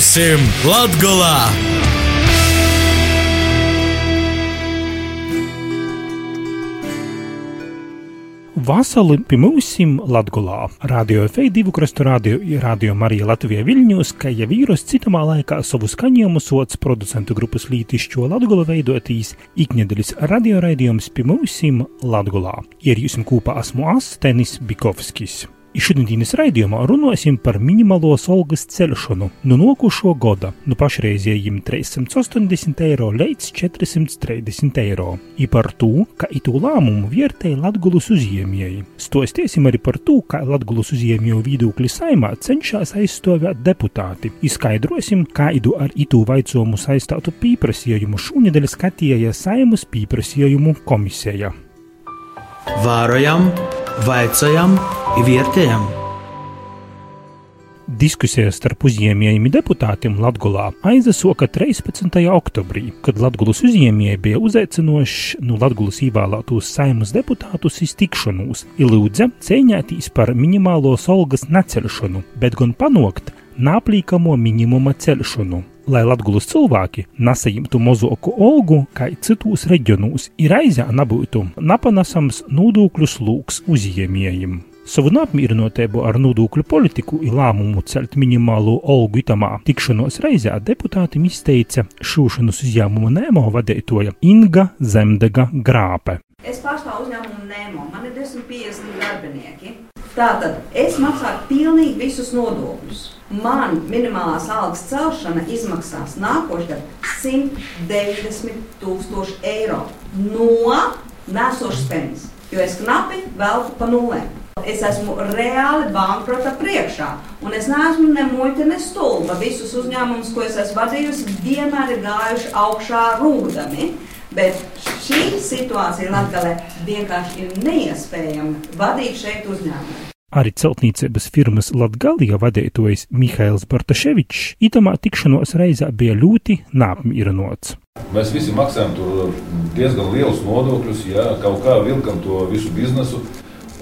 Būsim Latgolā! Vasali pie mums Latvijā. Radio FE divu krastu radio, radio Marija Latvijā Viļņos, ka ja vīrus citamā laikā savu skaņojumu sots producentu grupas lītišķo Latviju veidotīs iknedēļas radioraidījums pie mums Latvijā. Ir jūs kopā esmu Astenis Bikovskis. Šodienas raidījumā runāsim par minimālo algas celšanu no nākošo gada, no pašreizējiem 380 eiro līdz 430 eiro, un par to, kā itu lēmumu vērtēja Latvijas uzņēmēji. Stostiesim arī par to, kā Latvijas uzņēmēju viedokļi saimā cenšas aizstāvēt deputāti. Izskaidrosim, kā idu ar itu vaicojumu saistātu pieprasījumu šūnedēļ skatīja saimas pieprasījumu komisija. Vārojam, vaicājam! vērtējam. Diskusijas starp uzņēmējiem deputātiem Latvijā aizasoka 13. oktobrī, kad Latvijas uzņēmēji bija uzaicinoši no Latvijas ievēlētos saimas deputātus iztikšanos, ilūdza cīņāties par minimālo algas neceļšanu, bet gan panākt nāplīkamo minimuma celšanu lai Latvijas cilvēki nesaņemtu mazāku algu kā citos reģionos, ir aizjā nebūtu nepanesams nodokļu slūks uzņēmējiem. Savu neapmierinotību ar nodokļu politiku un lēmumu celt minimālo algu itamā tikšanos reizē deputātim izteica šūšanas uzņēmuma Nemo vadītoja Inga Zemdega Grāpe. Es pārstāvu uzņēmumu Nemo, man ir 250 darbinieki. Tātad es maksāju pilnīgi visus nodokļus. Man minimālās algas celšana izmaksās nākošais gads 190 tūkstoši eiro no nesošas peļņas, jo es knapi velku pa nulēm. Es esmu reāli bankrota priekšā, un es neesmu ne muļķa, ne stulba. Visus uzņēmumus, ko es esmu vadījusi, vienmēr ir gājuši augšā rūdami. Bet šī situācija Latvijā vienkārši ir neiespējama vadīt šeit uzņēmumu. Arī celtniecības firmas Latvijas vadītājs Mihails Bartaševičs itamā tikšanos reizē bija ļoti nāpmīrinots. Mēs visi maksājam diezgan lielus nodokļus, ja kaut kā vilkam to visu biznesu.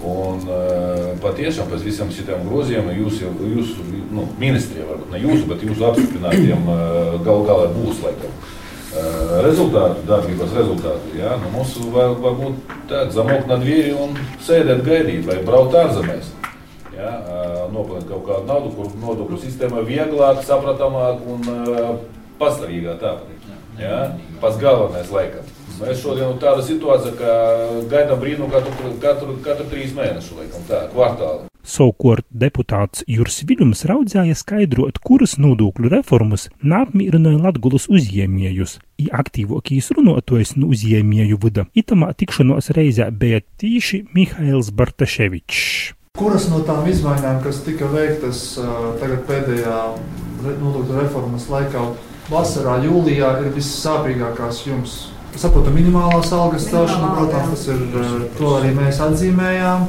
Un uh, patiešām pēc visiem šiem grozījumiem jūs, jūs nu, ministrija, varbūt ne jūsu, bet jūsu apstiprinātiem uh, gal galā būs laikam. Uh, rezultātu, darbības rezultātu. Ja? Nu, mums var, var būt tāds zamok na dvieri un sēdēt gaidīt vai braukt ārzemēs. Ja? Uh, nopelnīt kaut kādu naudu, kur nodokļu sistēma vieglāk, sapratamāk un uh, pastāvīgāk. Ja? Pats galvenais laikam. Mēs šodien ir tāda situācija, ka gaidām brīnumu katru, katru, katru trīs mēnešu laikam, tā, kvartālu. Savukārt deputāts Juris Viļņums raudzēja skaidrot, kuras nodokļu reformas nāpmierināja Latvijas uzņēmējus. I aktīvākīs runātājs no uzņēmēju vada itamā tikšanos reizē bija tīši Mihails Bartaševičs. Kuras no tām izmaiņām, kas tika veiktas tagad pēdējā nodokļu reformas laikā, vasarā, jūlijā, ir vissāpīgākās jums? Saprotu, minimālās algas celšana, protams, tas ir, eh, to arī mēs atzīmējām.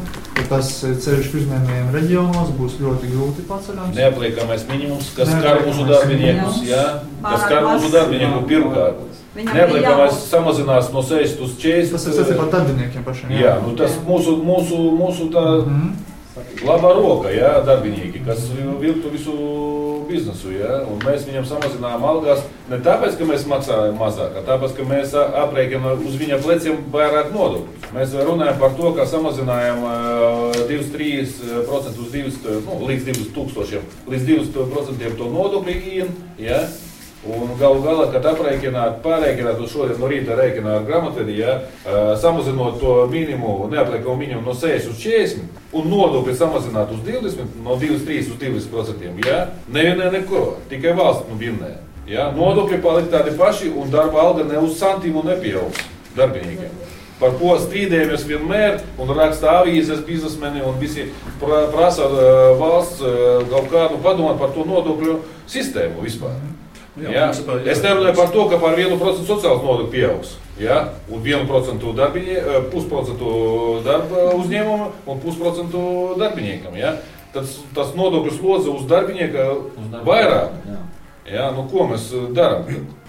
Tas ceļš uzņēmējiem reģionos būs ļoti grūti paceļams. Neapliekamais minimums, kas skar mūsu darbiniekus, jā, kas skar mūsu darbinieku pirmkārt. Neapliekamais samazinās no 6 uz 40. Tas ir saistībā ar darbiniekiem pašiem. Jā, jā nu tas mūsu, mūsu, mūsu tā. Mm -hmm. Labā roka, jā, darbinieki, kas vilktu visu biznesu. Un mēs viņam samazinājām algas ne tāpēc, ka mēs maksājam mazāk, bet tāpēc, ka mēs aprēķinām uz viņa pleciem vairāk nodokļu. Mēs runājam par to, ka samazinājām uh, 2-3% uz 2, nu, līdz 2000, līdz 2% to nodokļu. Ja? Un galu galā, kad aprēķināt, pārreikināt uz šodien no rīta rēķinā ar grāmatvedī, ja, samazinot to minimumu, neapliekamo minimumu no 6 uz 40 un nodokli samazināt uz 20, no 23 uz 20 procentiem, ja, nevienē neko, tikai valsts nu vinnē. Ja, nodokļi palika tādi paši un darba alga ne uz santīmu nepieaugs darbiniekiem. Par ko strīdējamies vienmēr, un raksta avīzes, biznesmeni un visi prasa valsts kaut kādu padomu par to nodokļu sistēmu vispār. Jā, jā. Principā, jā. Es nerunāju par to, ka par 1% sociālās nodokļu pieaugs. Ja? Un 1% darbiņie, eh, pusprocentu darba uzņēmumu un pusprocentu darbiniekam. Ja? Tas, tas nodokļu slodze uz darbinieka uz darba, vairāk. Jā. Jā, nu, ko mēs eh, darām?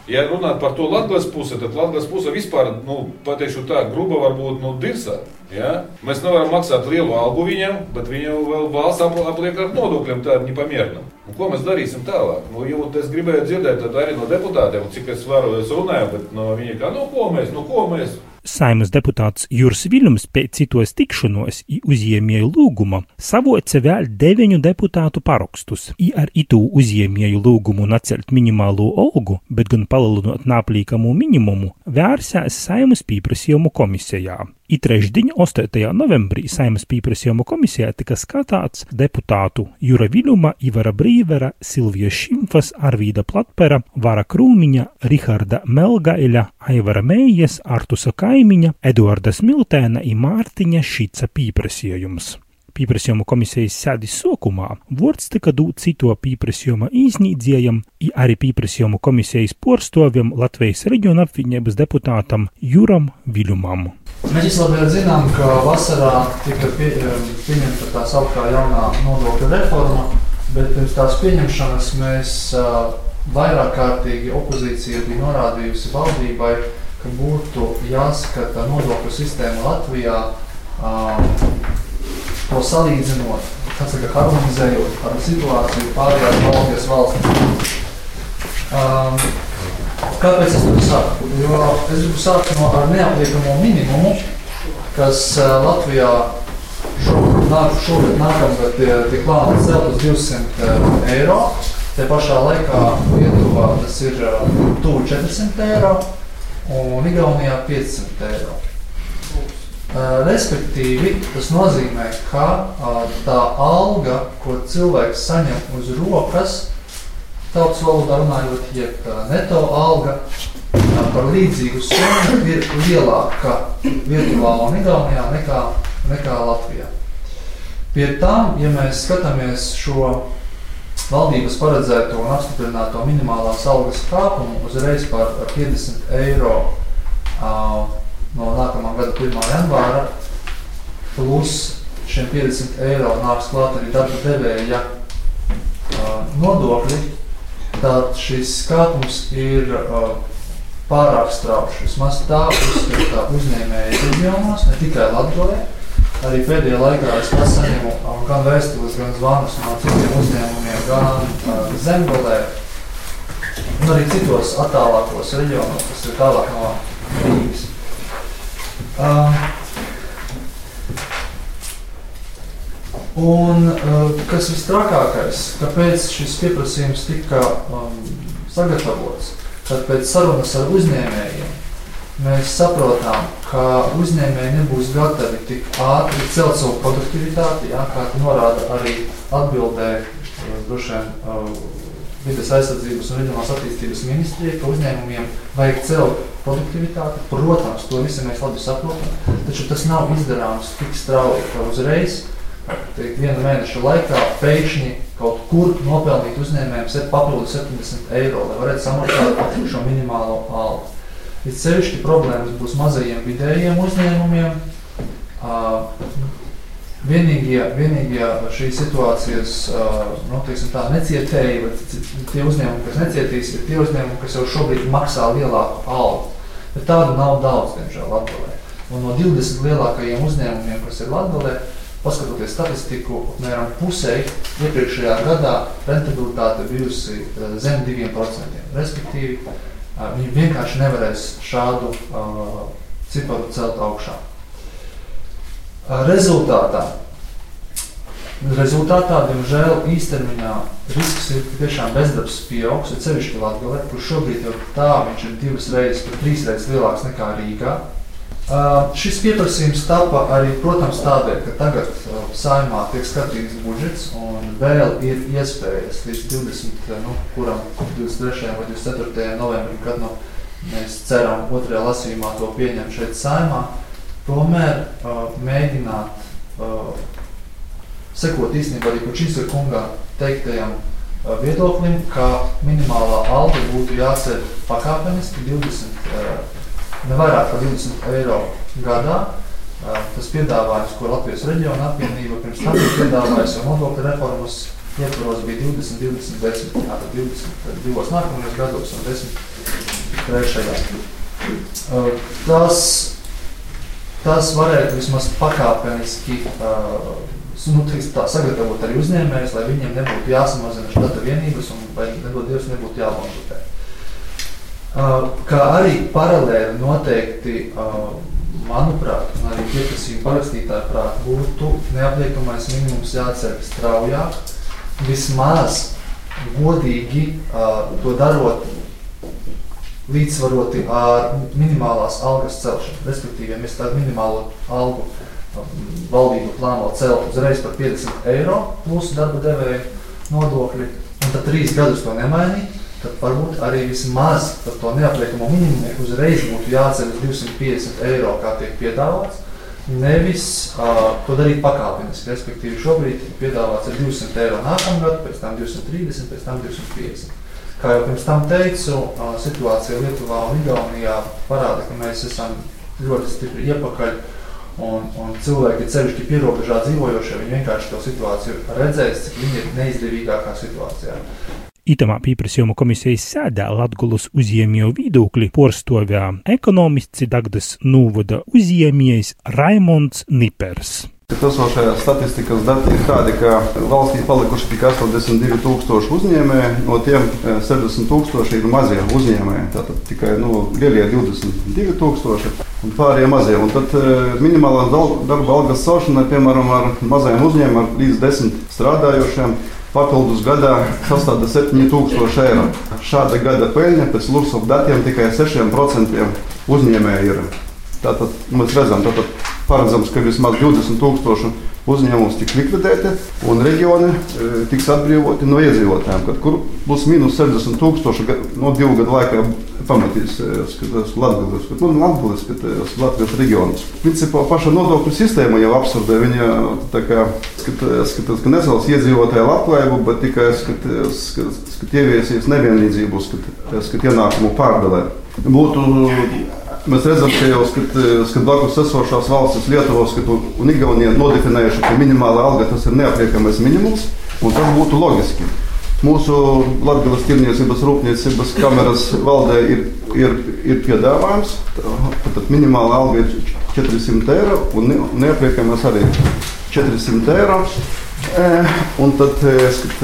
Ja runāt par to Latvijas pusi, tad Latvijas puse vispār, nu, pateikšu tā, gruba varbūt nu, dirsā. Ja? Mēs nevaram maksāt lielu algu viņam, bet viņu vēl valsts apliek ar nodokļiem tādu nepamierinu. Un ko mēs darīsim tālāk? Nu, jau es gribēju dzirdēt arī no deputātiem, cik es varu, es runāju, bet no viņi kā, nu ko mēs, nu ko mēs. Saimas deputāts Juris Viļņums pēc citos tikšanos uzņēmēju lūguma savoca vēl deviņu deputātu parakstus. I ar itu uzņēmēju lūgumu nacelt minimālo algu, bet gan palielinot nāplīkamu minimumu, vērsās Saimas pieprasījumu komisijā. I trešdiņa, 8. novembrī, Saimas pieprasījuma komisijā tika skatāts deputātu Jura Viļuma, Ivara Brīvera, Silvija Šimfas, Arvīda Platpera, Vara Krūmiņa, Riharda Melgaļa, Aivara Mējas, Artusa Kaimiņa, Eduarda Smiltēna un Mārtiņa Šica pieprasījums. Pieprasījuma komisijas sēdes sokumā vārds tika dots cito pieprasījuma iznīdzējam, arī pieprasījuma komisijas porstovim Latvijas reģiona apvienības deputātam Juram Viļumam. Mēs labi zinām, ka vasarā tika pie, pieņemta tā sauktā jaunā nodokļu reforma, bet pirms tās pieņemšanas mēs uh, vairāk kārtīgi opozīcija bija norādījusi valdībai, ka būtu jāskata nodokļu sistēma Latvijā, to salīdzinot, tas ir harmonizējot ar situāciju pārējās Baltijas valstīs. Um, Kāpēc es to saku? Jo es gribu sākt no ar neapliekamo minimumu, kas Latvijā šogad, šogad nākamgad tiek plānots celt uz 200 eiro. Te pašā laikā Lietuvā tas ir tuvu 400 eiro un Igaunijā 500 eiro. Respektīvi, tas nozīmē, ka tā alga, ko cilvēks saņem uz rokas, tautas valodā runājot, jeb neto alga par līdzīgu summu ir lielāka Lietuvā un Igaunijā nekā, nekā Latvijā. Pie tam, ja mēs skatāmies šo valdības paredzēto un apstiprināto minimālās algas kāpumu uzreiz par 50 eiro uh, no nākamā gada 1. janvāra, plus šiem 50 eiro nāks klāt arī darba devēja uh, nodokļi, Tātad šis kāpums ir uh, pārāk strauši. Vismaz tā uzskata uzņēmēji reģionos, ne tikai Latvijā. Arī pēdējā laikā es saņēmu uh, gan vēstules, gan zvanus no citiem uzņēmumiem, gan uh, Zemgolē, un arī citos attālākos reģionos, kas ir tālāk no Rīgas. Uh, Un uh, kas ir trakākais, kāpēc šis pieprasījums tika um, sagatavots? Tad pēc sarunas ar uzņēmējiem mēs saprotam, ka uzņēmēji nebūs gatavi tik ātri celt savu produktivitāti, jā, kā norāda arī atbildē uh, droši vien uh, vides aizsardzības un reģionālās attīstības ministrija, ka uzņēmumiem vajag celt produktivitāti. Protams, to visi mēs labi saprotam, taču tas nav izdarāms tik strauji, ka uzreiz teikt, viena mēneša laikā pēkšņi kaut kur nopelnīt uzņēmējiem papildus 70 eiro, lai varētu samaksāt šo minimālo algu. Ir sevišķi problēmas būs mazajiem vidējiem uzņēmumiem. Vienīgie, vienīgie šīs situācijas nu, tā, necietēji, vai tie uzņēmumi, kas necietīs, ir tie uzņēmumi, kas jau šobrīd maksā lielāku algu. Bet tādu nav daudz, diemžēl, Latvijā. Un no 20 lielākajiem uzņēmumiem, kas ir Latvijā, Paskatoties statistiku, apmēram pusē iepriekšējā gadā rentabilitāte bijusi zem 2%. Respektīvi, viņi vienkārši nevarēs šādu uh, ciparu celt augšā. Uh, rezultātā, rezultātā, diemžēl, īstermiņā risks ir tiešām bezdarbs pieaugs, ir sevišķi Latgalē, kur šobrīd jau tā viņš ir divas reizes, pat trīs reizes lielāks nekā Rīgā. Uh, šis pieprasījums tapa arī, protams, tādēļ, ka tagad uh, saimā tiek skatīts budžets un vēl ir iespējas līdz 20, nu, kuram 23. vai 24. novembrim, kad nu, mēs ceram otrajā lasījumā to pieņemt šeit saimā, tomēr uh, mēģināt uh, sekot īstenībā arī Kučinska kungā teiktajam uh, viedoklim, ka minimālā alga būtu jāceļ pakāpeniski 20 uh, ne vairāk par 20 eiro gadā. Tas piedāvājums, ko Latvijas reģiona apvienība pirms tam bija piedāvājusi, un nodokļu reformas ietvaros bija 20, 20, 10, tātad 20 divos nākamajos gados un 10 trešajā. Uh, tas, tas varētu vismaz pakāpeniski uh, nu, tā, sagatavot arī uzņēmējus, lai viņiem nebūtu jāsamazina štata vienības un vai nebūtu, nebūtu jābankrotē. Uh, kā arī paralēli noteikti, uh, manuprāt, un arī pieprasījuma parakstītāja prāt, būtu neapliekamais minimums jāceļ straujāk, vismaz godīgi uh, to darot līdzsvaroti ar minimālās algas celšanu. Respektīvi, ja mēs tādu minimālo algu valdība plāno celt uzreiz par 50 eiro mūsu darba devēja nodokļi, un tad trīs gadus to nemainīt, tad varbūt arī vismaz par to neapliekamo minimumu uzreiz būtu jāceļ uz 250 eiro, kā tiek piedāvāts. Nevis uh, to darīt pakāpeniski. Respektīvi, šobrīd piedāvāts ir 200 eiro nākamgad, pēc tam 230, pēc tam 250. Kā jau pirms tam teicu, situācija Lietuvā un Igaunijā parāda, ka mēs esam ļoti stipri iepakaļ Un, un cilvēki, ceļšķi pierobežā dzīvojošie, viņi vienkārši to situāciju redzēs, cik viņi ir neizdevīgākā situācijā. Itamā pieprasījuma komisijas sēdā Latgulas uzņēmēju viedokļi porstovjā ekonomists Dagdas Nūvada uzņēmējs Raimonds Nipers. Esošajā statistikas dati ir tādi, ka valstī palikuši tikai 82,000 uzņēmēji, no tiem 60,000 eh, ir mazie uzņēmēji. Tātad tikai nu, lielie 22,000 un pārējie mazie. Un tad eh, minimālā darba algas celšana, piemēram, ar mazajiem uzņēmumiem, ar līdz 10 strādājošiem. Papildus gadā sastāvda 7000 eiro. Šāda gada peļņa pēc Luksovas datiem tikai 6% uzņēmēji ir. Tātad mēs redzam, ka paredzams, ka vismaz 20,000 uzņēmumus tiks likvidēti un reģioni e, tiks atbrīvoti no iedzīvotājiem, kad kur plus mīnus 60,000 no divu gadu laikā pamatīs e, Latvijas, nu, Latvijas, e, Latvijas reģionus. Principā paša nodokļu sistēma jau absurdē. Viņa skatās, ka nesals iedzīvotāju labklājību, bet tikai skatās, ka ieviesīs nevienlīdzību, skat ienākumu pārdalē. Būtu Mēs redzam, ka jau skat, skat blakus esošās valstis, Lietuvas un Igaunija nodefinējuši, ka minimāla alga tas ir neapliekamais minimums, un tas būtu loģiski. Mūsu Latvijas tirniecības rūpniecības kameras valdē ir, ir, ir piedāvājums, tad minimāla alga ir 400 eiro un neapliekamais arī 400 eiro. E, un tad, skat,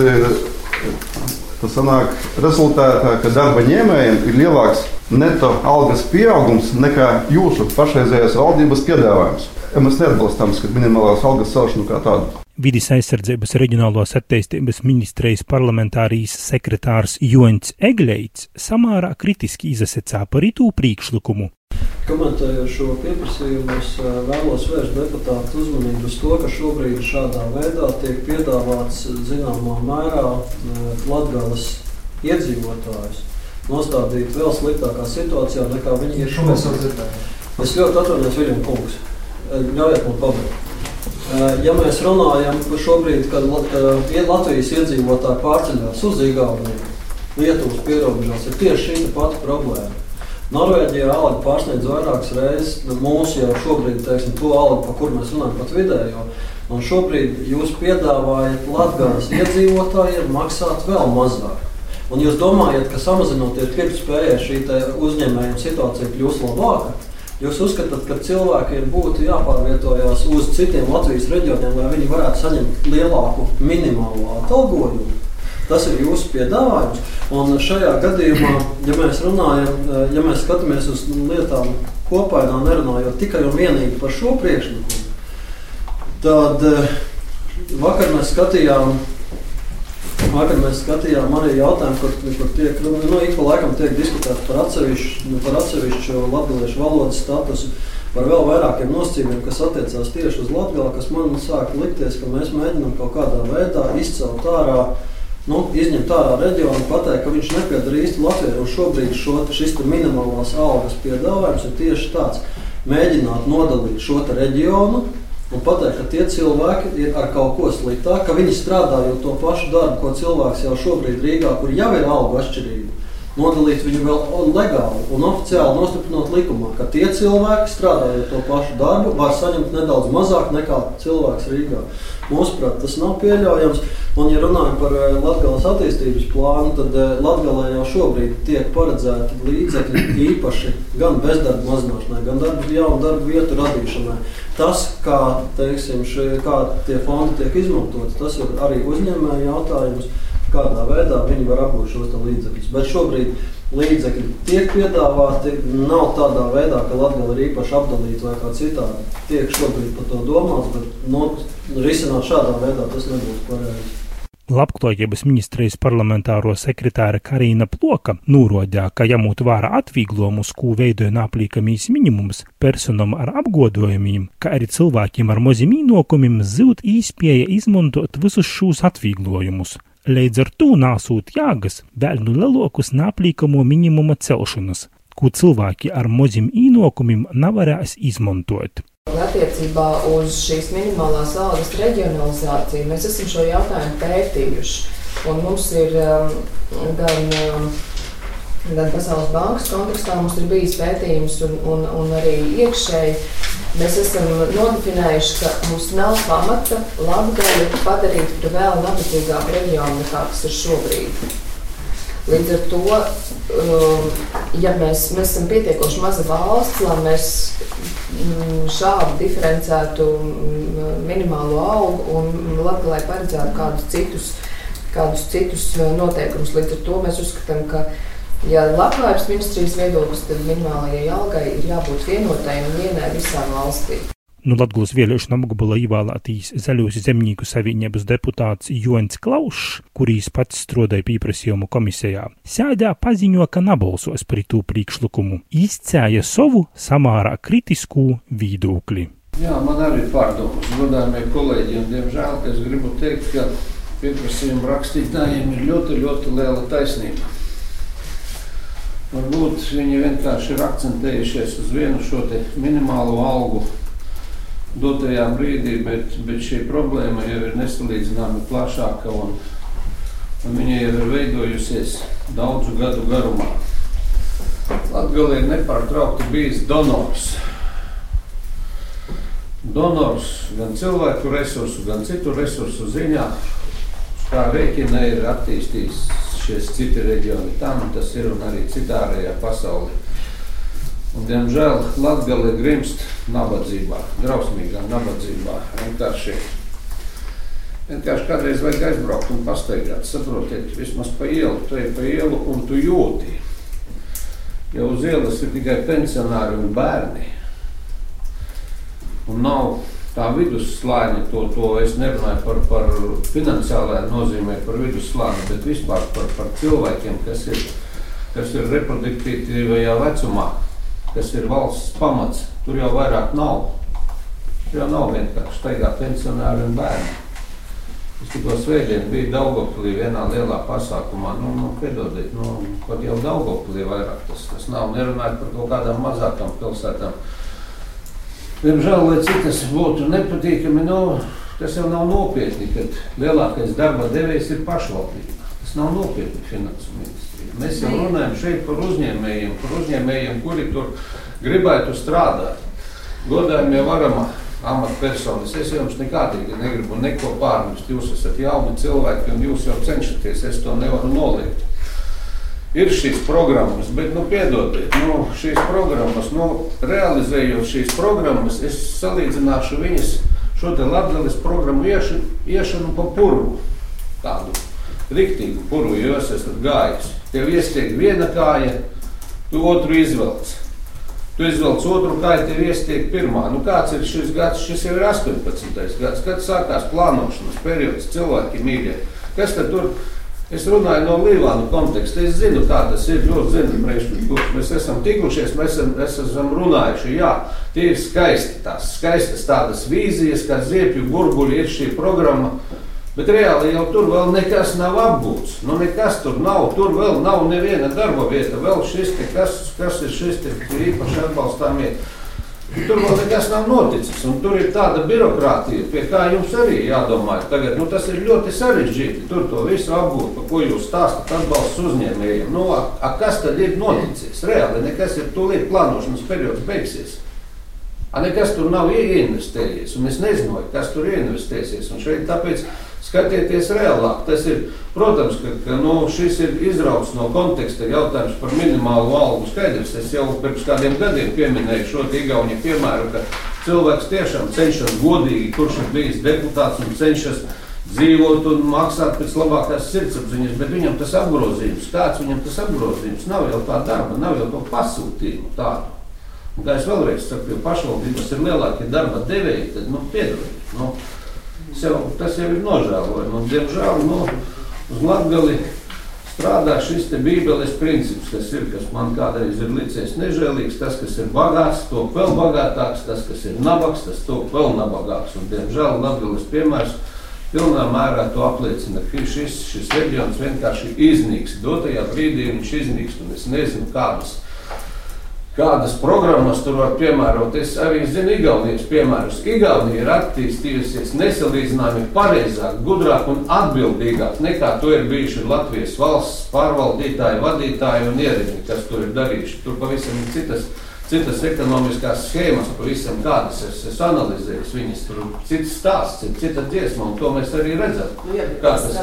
tas sanāk rezultātā, ka darba ņēmējiem ir lielāks neto algas pieaugums nekā jūsu pašreizējās valdības piedāvājums. Ja mēs neatbalstām minimālās algas celšanu kā tādu. Vides aizsardzības reģionālās attīstības ministrijas parlamentārijas sekretārs Joņs Egleits samārā kritiski izsacīja par itū priekšlikumu. Komentējot šo pieprasījumu, es vēlos vērst deputātu uzmanību uz to, ka šobrīd šādā veidā tiek piedāvāts zināmā mērā Latvijas iedzīvotājus nostādīt vēl sliktākā situācijā nekā viņi ir šobrīd. Es ļoti atvainojos, Viljam Kungs. Ļaujiet man pabeigt. Ja mēs runājam par šobrīd, kad Latvijas iedzīvotāji pārceļās uz Igauniju, Lietuvas pierobežās, ir tieši šī pati problēma. Norvēģijā alga pārsniedz vairākas reizes mūsu jau šobrīd, teiksim, to algu, par kuru mēs runājam, pat vidējo. Un šobrīd jūs piedāvājat Latvijas iedzīvotājiem maksāt vēl mazāk. Un jūs domājat, ka samazinoties pirktspējai šī uzņēmējuma situācija kļūs labāka? Jūs uzskatāt, ka cilvēkiem būtu jāpārvietojas uz citiem Latvijas reģioniem, lai viņi varētu saņemt lielāku minimālo atalgojumu? Tas ir jūsu piedāvājums. Un šajā gadījumā, ja mēs runājam, ja mēs skatāmies uz lietām kopā, nerunājot tikai un vienīgi par šo priekšlikumu, tad eh, vakar mēs skatījām Vakar mēs skatījām arī jautājumu, kur, kur tiek, nu, nu, ik pa laikam tiek diskutēts par atsevišķu, nu, par atsevišķu latviešu valodas statusu, par vēl vairākiem nosacījumiem, kas attiecās tieši uz Latviju, kas man sāk likties, ka mēs mēģinām kaut kādā veidā izcelt ārā, nu, izņemt ārā reģionu, pateikt, ka viņš nepiedara īsti Latvijai. Un šobrīd šo, šis minimālās algas piedāvājums ir tieši tāds - mēģināt nodalīt šo reģionu un pateikt, ka tie cilvēki ir ar kaut ko sliktāku, ka viņi strādājot to pašu darbu, ko cilvēks jau šobrīd Rīgā, kur jau ir alga atšķirība. nodalīt viņu vēl legāli un oficiāli nostiprinot likumā, ka tie cilvēki, strādājot to pašu darbu, var saņemt nedaudz mazāk nekā cilvēks Rīgā. Mūsuprāt, tas nav pieļaujams. Un, ja runājam par eh, Latvijas attīstības plānu, tad eh, Latvijā jau šobrīd tiek paredzēti līdzekļi īpaši gan bezdarba mazināšanai, gan darba, jaunu darba vietu radīšanai. Tas, kā, teiksim, šie, kā tie fondi tiek izmantoti, tas ir arī uzņēmēju jautājums kādā veidā viņi var apgūt šos līdzekļus. Bet šobrīd līdzekļi tiek piedāvāti, nav tādā veidā, ka Latvija ir īpaši apdalīta vai kā citādi. Tiek šobrīd par to domāts, bet no, risināt šādā veidā tas nebūtu pareizi. Labklājības ministrijas parlamentāro sekretāra Karina Ploka norādīja, ka ņemot vērā atvieglojumus, ko veidoja nāplīkamīs minimums personam ar apgodojumiem, kā arī cilvēkiem ar maziem īnokumiem, zūd īspēja izmantot visus šos atvieglojumus. Līdz ar to nāsūt jāgas vēl nu lielākus nāplīkamo minimuma celšanas, ko cilvēki ar maziem īnokumiem nevarēs izmantot. Attiecībā uz šīs minimālās algas reģionalizāciju mēs esam šo jautājumu pētījuši. Un mums ir um, gan, um, gan Pasaules bankas kontekstā mums ir bijis pētījums, un, un, un arī iekšēji Mēs esam nodefinējuši, ka mums nav pamata Latviju padarīt par vēl nabadzīgāku reģionu nekā tas ir šobrīd. Līdz ar to, um, ja mēs, mēs esam pietiekoši maza valsts, lai mēs šādu diferencētu mm, minimālo algu un Latvijai paredzētu kādus citus, kādus citus uh, noteikumus. Līdz ar to mēs uzskatām, ka Ja labklājības ministrijas viedoklis, tad minimālajai algai ir jābūt vienotai un vienai visā valstī. Nu, Latvijas vēlēšana apgabalā ievēlētīs Zaļos zemnieku savienības deputāts Joņs Klaušs, kurīs pats strādāja pieprasījumu komisijā, sēdā paziņo, ka nebalsos par to priekšlikumu, izcēja savu samārā kritisku viedokli. Jā, man arī ir pārdomas, godājumie kolēģi, un diemžēl es gribu teikt, ka pieprasījumu rakstītājiem ir ļoti, ļoti liela taisnība. Varbūt viņi vienkārši ir akcentējušies uz vienu šo minimālo algu dotajā brīdī, bet, bet šī problēma jau ir nesalīdzināmi plašāka un, un viņa jau ir veidojusies daudzu gadu garumā. Latvija ir nepārtraukti bijis donors. Donors gan cilvēku resursu, gan citu resursu ziņā, kā rēķina ir attīstījis šie citi reģioni. Tam tas ir un arī citārējā pasaulē. Diemžēl Latvija grimst nabadzībā, drausmīgā nabadzībā. Vienkārši, vienkārši kādreiz vajag aizbraukt un pastaigāt. Saprotiet, vismaz pa ielu, tu ej pa ielu un tu jūti. Ja uz ielas ir tikai pensionāri un bērni, un nav tā vidusslāņa, to, to es nerunāju par, par finansiālajā nozīmē, par vidusslāni, bet vispār par, par cilvēkiem, kas ir, kas ir reproduktīvajā vecumā, kas ir valsts pamats. Tur jau vairāk nav. Tur jau nav vienkārši staigā pensionāri un bērni. Es tikko svētdien biju Daugoplī vienā lielā pasākumā. Nu, nu, piedodiet, nu, pat jau Daugoplī vairāk tas, tas nav. Nerunājot par kaut kādām mazākām pilsētām Diemžēl, lai cik tas būtu nepatīkami, nu, tas jau nav nopietni, kad lielākais darba devējs ir pašvaldība. Nav nopietni finansu ministrija. Mēs jau runājam šeit par uzņēmējiem, par uzņēmējiem, kuri tur gribētu strādāt. Godājumie varamā amatpersonas. Es jums nekādīgi negribu neko pārmest. Jūs esat jauni cilvēki un jūs jau cenšaties. Es to nevaru noliegt ir šīs programmas, bet, nu, piedodiet, nu, šīs programmas, nu, realizējot šīs programmas, es salīdzināšu viņas šo te Latvijas programmu iešanu, iešanu pa purvu. Tādu riktīgu purvu, jo es esmu gājis. Tev iestiek viena kāja, tu otru izvelc. Tu izvelc otru kāju, tev iestiek pirmā. Nu, kāds ir šis gads? Šis jau ir 18. gads, kad sākās plānošanas periods, cilvēki mīļie. Kas tad tur ir? Es runāju no Līvāna konteksta. Es zinu, kā tas ir. Ļoti zinu, priekšlikums. Mēs esam tikušies, mēs esam, mēs esam runājuši. Jā, tie ir skaisti, tās skaistas tādas vīzijas, kā ziepju burbuļi ir šī programma. Bet reāli jau tur vēl nekas nav apgūts. Nu, nekas tur nav. Tur vēl nav neviena darba vieta. Vēl šis, te, kas, kas ir šis īpaši atbalstāmie Tur vēl nekas nav noticis, un tur ir tāda birokrātija, pie kā jums arī jādomā. Tagad, nu, tas ir ļoti sarežģīti. Tur to visu apgūt, par ko jūs stāstāt atbalsts uzņēmējiem. Nu, a, a, kas tad ir noticis? Reāli nekas ir tūlīt plānošanas periods beigsies. A, nekas tur nav ieinvestējies, un es nezinu, kas tur ieinvestēsies. Un šeit tāpēc Skatieties reālāk. Tas ir, protams, ka, ka nu, šis ir izrauts no konteksta jautājums par minimālo algu. Skaidrs, es jau pirms kādiem gadiem pieminēju šo Igauniju piemēru, ka cilvēks tiešām cenšas godīgi, kurš ir bijis deputāts un cenšas dzīvot un maksāt pēc labākās sirdsapziņas, bet viņam tas apgrozījums, kāds viņam tas apgrozījums, nav jau tā darba, nav jau to pasūtījumu tādu. Un, kā es vēlreiz saku, jo pašvaldības ir lielākie darba devēji, tad nu, piedodiet. Nu, sev, tas jau ir nožēlojami. Un, diemžēl nu, uz Latviju strādā šis bībeles princips, kas ir, kas man kādreiz ir licies nežēlīgs. Tas, kas ir bagāts, to vēl bagātāks, tas, kas ir nabaks, tas to vēl nabagāks. Un, diemžēl Latvijas piemērs pilnā mērā to apliecina, ka šis, šis reģions vienkārši iznīks. Dotajā brīdī viņš iznīks, un es nezinu, kādas kādas programmas tur var piemērot. Es arī zinu Igaunijas piemērus. Igaunija ir attīstījusies nesalīdzināmi pareizāk, gudrāk un atbildīgāk nekā to ir bijuši Latvijas valsts pārvaldītāji, vadītāji un ierēģi, kas tur ir darījuši. Tur pavisam ir citas citas ekonomiskās schēmas, pavisam kādas es, es analizēju, viņas tur cits stāsts, cita dziesma, un to mēs arī redzam. Nu, jā, kā tas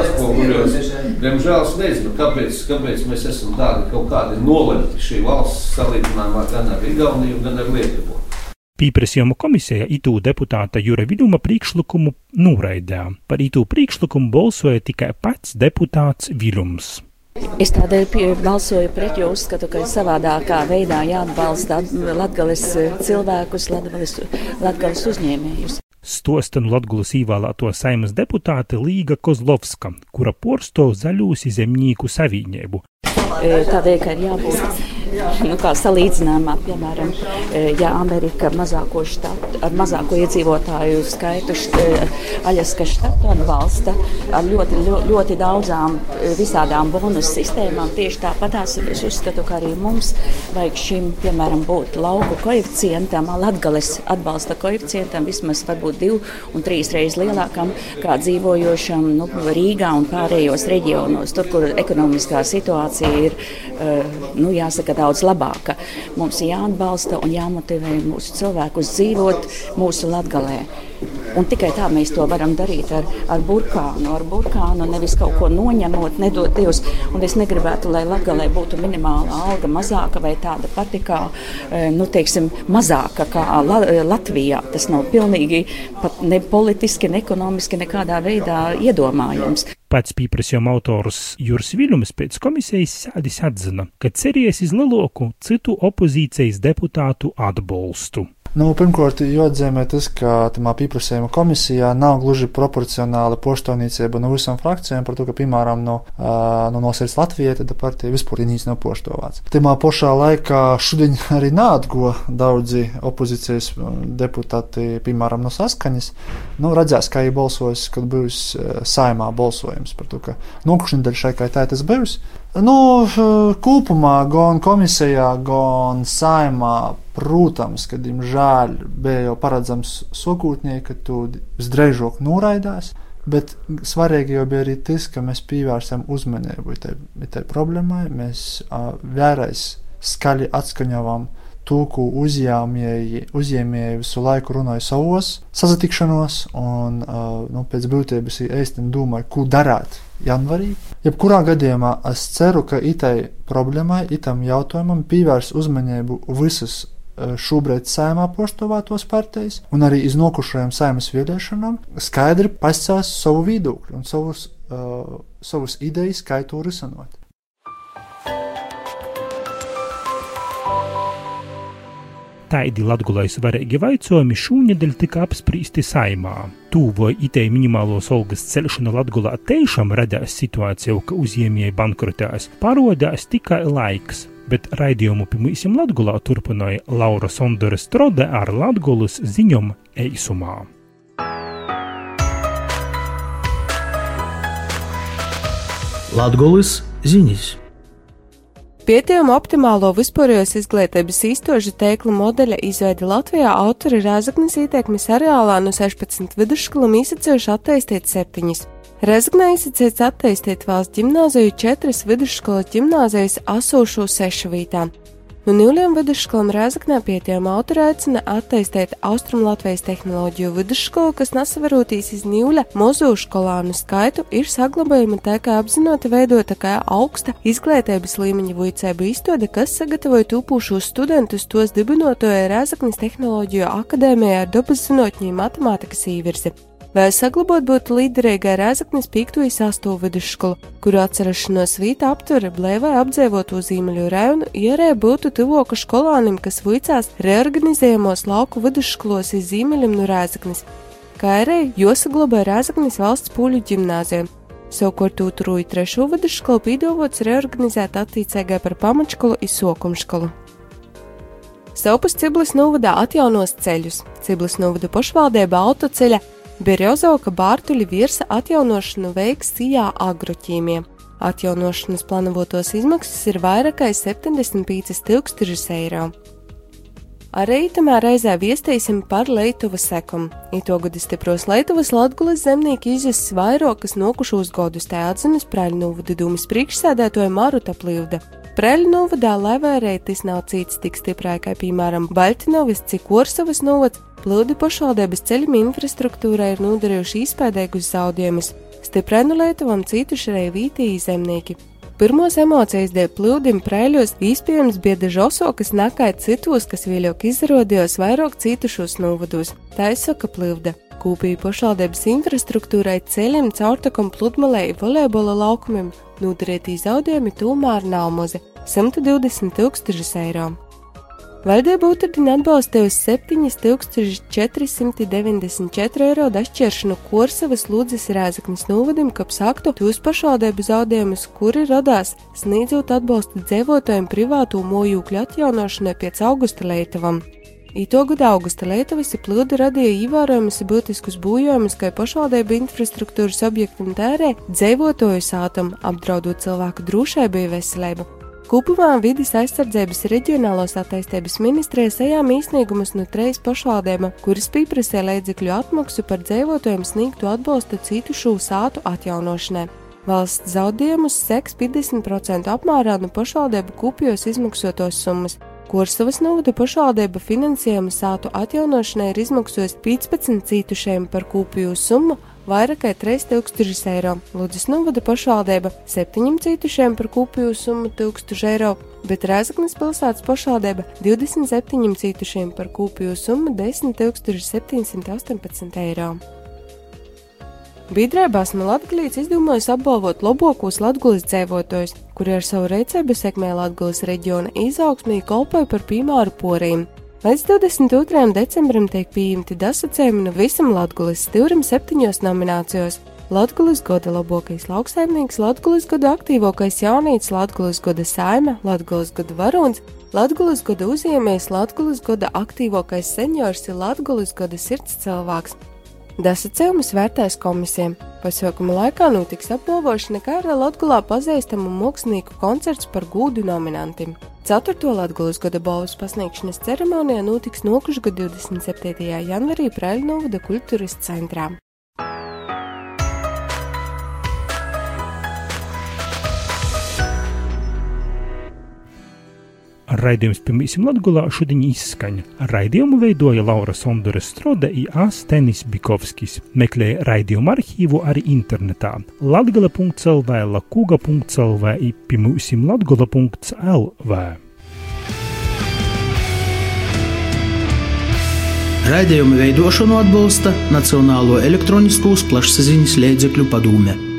atspoguļojas. Diemžēl es nezinu, kāpēc, kāpēc mēs esam tādi kaut kādi nolemti šī valsts salīdzinājumā gan ar Igauniju, gan ar Lietuvu. Pieprasījuma komisija itū deputāta Jure Viduma priekšlikumu noraidīja. Par itū priekšlikumu balsoja tikai pats deputāts Vilums. Es tādēļ balsoju pret, jo uzskatu, ka savādākā veidā jāatbalsta latgales eh, cilvēkus, latgales uzņēmējus. Stosta no Latgulas īvēlēto saimas deputāte Līga Kozlovska, kura porsto zaļūsi zemnieku savīņēbu. Eh, tādēļ, ka ir jābūt nu, kā salīdzinājumā, piemēram, e, ja Amerika mazāko štatu, ar mazāko iedzīvotāju skaitu e, Aļaskas štatu atbalsta ar ļoti, ļoti daudzām e, visādām bonus sistēmām, tieši tāpatās es uzskatu, ka arī mums vajag šim, piemēram, būt lauku koeficientam, latgales atbalsta koeficientam vismaz varbūt divu un trīs reizes lielākam kā dzīvojošam nu, Rīgā un pārējos reģionos, tur, kur ekonomiskā situācija ir, nu, jāsaka, daudz labāka. Mums jāatbalsta un jāmotivē mūsu cilvēkus dzīvot mūsu latgalē. Un tikai tā mēs to varam darīt ar, ar burkānu, ar burkānu, nevis kaut ko noņemot, nedot Dievs. Un es negribētu, lai Latvijā būtu minimāla alga mazāka vai tāda pati kā, e, nu, teiksim, mazāka kā Latvijā. Tas nav pilnīgi pat ne politiski, ne ekonomiski nekādā veidā iedomājams. Pats pieprasījuma autors Juris Viļņums pēc komisijas sēdes atzina, ka cerēs iz lielāku citu opozīcijas deputātu atbalstu. Nu, pirmkārt, jāatzīmē tas, ka tamā pieprasījuma komisijā nav gluži proporcionāla poštovniecība no visām frakcijām, par to, ka, piemēram, no, no nosēs Latvijai, tad partija vispār īņķis nav poštovāts. Timā pašā laikā šodien arī nātgo daudzi opozīcijas deputāti, piemēram, no saskaņas, nu, redzēs, kā viņi balsos, kad būs saimā balsojums par to, ka nokušana daļa šai kā tā tas būs. Nu, kopumā, gan komisijā, gan saimā, protams, ka, diemžēl, bija jau paredzams sokūtnieki, ka tu visdrīzāk noraidās. Bet svarīgi jau bija arī tas, ka mēs pievērsām uzmanību tai problēmai. Mēs uh, vēlreiz skaļi atskaņojām to, ko uzņēmēji, visu laiku runāja savos sazatikšanos, un uh, nu, pēc būtības īstenībā domāju, ko darīt janvārī. Jebkurā gadījumā es ceru, ka itai problēmai, itam jautājumam pievērs uzmanību visas šobrīd saimā postovātos partijas un arī iznokušajām saimas vēlēšanām skaidri pascās savu viedokli un savus, uh, savus idejas, kā to risināt. Taidi Latgulai svarīgi jautājumi šūnedēļ tika apspriesti saimā. Tū vai itei minimālos algas celšana Latgulā tiešām radās situācija, ka uzņēmēji bankrotēs, parodās tikai laiks. Bet raidījumu pirmīsim Latgulā turpināja Laura Sondore Strode ar Latgulas ziņom eisumā. Latgulas ziņas! Pētījumu optimālo vispārējos izglītības īstožu teikla modeļa izveida Latvijā autori Rēzaknis ieteikmes areālā no 16 vidusskolām izsacījuši attīstīt septiņas. Rezgnē izsacīts attīstīt valsts ģimnāziju četras vidusskolas ģimnāzijas asūšu sešu vītām. No Nīliem vidusskolām Rēzaknē pietiekama autora aicina attīstīt Austrumlatvijas tehnoloģiju vidusskolu, kas nesavarotīs iz Nīļa mozu skolānu skaitu, ir saglabājama tā kā apzināti veidota kā augsta izglītības līmeņa vicēba izstāde, kas sagatavoja tūpūšos studentus tos dibinotoja Rēzaknes tehnoloģiju akadēmijā ar dabas zinātņu matemātikas īvirzi. Vai saglabāt būtu līderīgai Rēzaknis 5. un 8. vidusskolu, kuru atcerašanos vīta aptvere blēvai apdzīvotu zīmeļu rajonu, ierē būtu tuvoka skolānim, kas vicās reorganizējamos lauku vidusskolos iz zīmeļiem no Rēzaknis, kā arī josaglabāja Rēzaknis valsts pūļu ģimnāzijām. Savukārt Tūtruju trešo vidusskolu pīdovots reorganizēt attīcīgai par pamatškolu un sokumškolu. Saupas Ciblis novadā atjaunos ceļus. Ciblis novada pašvaldība autoceļa Berjozauka Bārtuļa virsa atjaunošanu veiks Sijā agroķīmiem. Atjaunošanas plānotos izmaksas ir vairāk kā 75 tūkstošus eiro. Arī tamā reizē viestīsim par Lietuvas sekumu. Itogad stipros Lietuvas Latgulas zemnieki izjūs vairākas nokušos godus, tā atzinas Praļnūvada dūmas priekšsēdētoja Maruta Plīvda. Preļu novadā Levērētis nav cits tik stiprai, kā piemēram Baļtinovas, cik Orsavas novads, plūdi pašvaldības ceļuma infrastruktūrai ir nodarījuši izpēdēgus zaudējumus. Stiprenu Lietuvam cituši arī vītīgi zemnieki. Pirmos emocijas dēļ plūdim prēļos iespējams bija dažoso, kas nakāja citos, kas vēlāk izrādījās vairāk citušos novados. Tā izsaka plūda. Kūpīja pašvaldības infrastruktūrai ceļiem, caurtakam pludmalei, volejbola laukumiem nodarītī zaudējumi tomēr nav mazi - 120 tūkstošus eiro. Valdība būtardina atbalstījusi 7494 eiro dašķiršanu Korsavas lūdzes Rēzaknis novadim, kap saktu tūs pašvaldību zaudējumus, kuri radās sniedzot atbalstu dzīvotājiem privātu mojūkļu atjaunošanai pēc augusta leitavam. Ito gada augusta Lietuvas plūdi radīja ievērojamus būtiskus būjojumus, kā pašvaldību infrastruktūras objektam tērē, dzīvotoju sātam, apdraudot cilvēku drošību un veselību. Kopumā vidas aizsardzības reģionālās attīstības ministrija sajām īsniegumus no trejas pašvaldībām, kuras pieprasīja līdzekļu atmaksu par dzīvotājiem sniegtu atbalstu citu šo sātu atjaunošanai. Valsts zaudējumus seks 50% apmērā no pašvaldību kopijos izmaksotos summas, Kursavas novada pašvaldība finansējuma sātu atjaunošanai ir izmaksājusi 15 cītušiem par kūpju summu vairāk kā 3000 eiro. Lūdzes novada pašvaldība 7 cītušiem par kūpju summu 1000 eiro, bet Rēzaknes pilsētas pašvaldība 27 cītušiem par kūpju summu 10 718 eiro. Biedrībās man Latvijas izdomājis apbalvot labākos latgulis dzīvotājus, kuri ar savu rīcību sekmē Latgulis reģiona izaugsmī kalpoja par piemēru porīm. Līdz 22. decembrim tiek pieņemti dasacējumi no visam Latgulis stūrim septiņos nominācijos. Latvijas gada labākais lauksaimnieks, Latvijas gada aktīvākais jaunīts, Latvijas gada saime, Latvijas gada varonis, Latvijas gada uzņēmējs, Latvijas gada aktīvākais seniors ir Latvijas gada sirds cilvēks. Dasacējumus vērtēs komisija. Pasākuma laikā notiks apbalvošana kā ar Latvijā pazīstamu mākslinieku koncerts par gūdu nominantiem. 4. Latvijas gada balvas pasniegšanas ceremonijā notiks nokušgad 27. janvarī Prēļnovada kultūras centrā. Raidījums Pirmīsim Latgulā šodien izskaņa. Raidījumu veidoja Laura Sondore Strode i Astenis Bikovskis. Meklēja raidījumu arhīvu arī internetā latgala.lv, lakuga.lv i pirmīsim latgula.lv. Raidījumu veidošanu atbalsta Nacionālo elektroniskos plašsaziņas līdzekļu padome.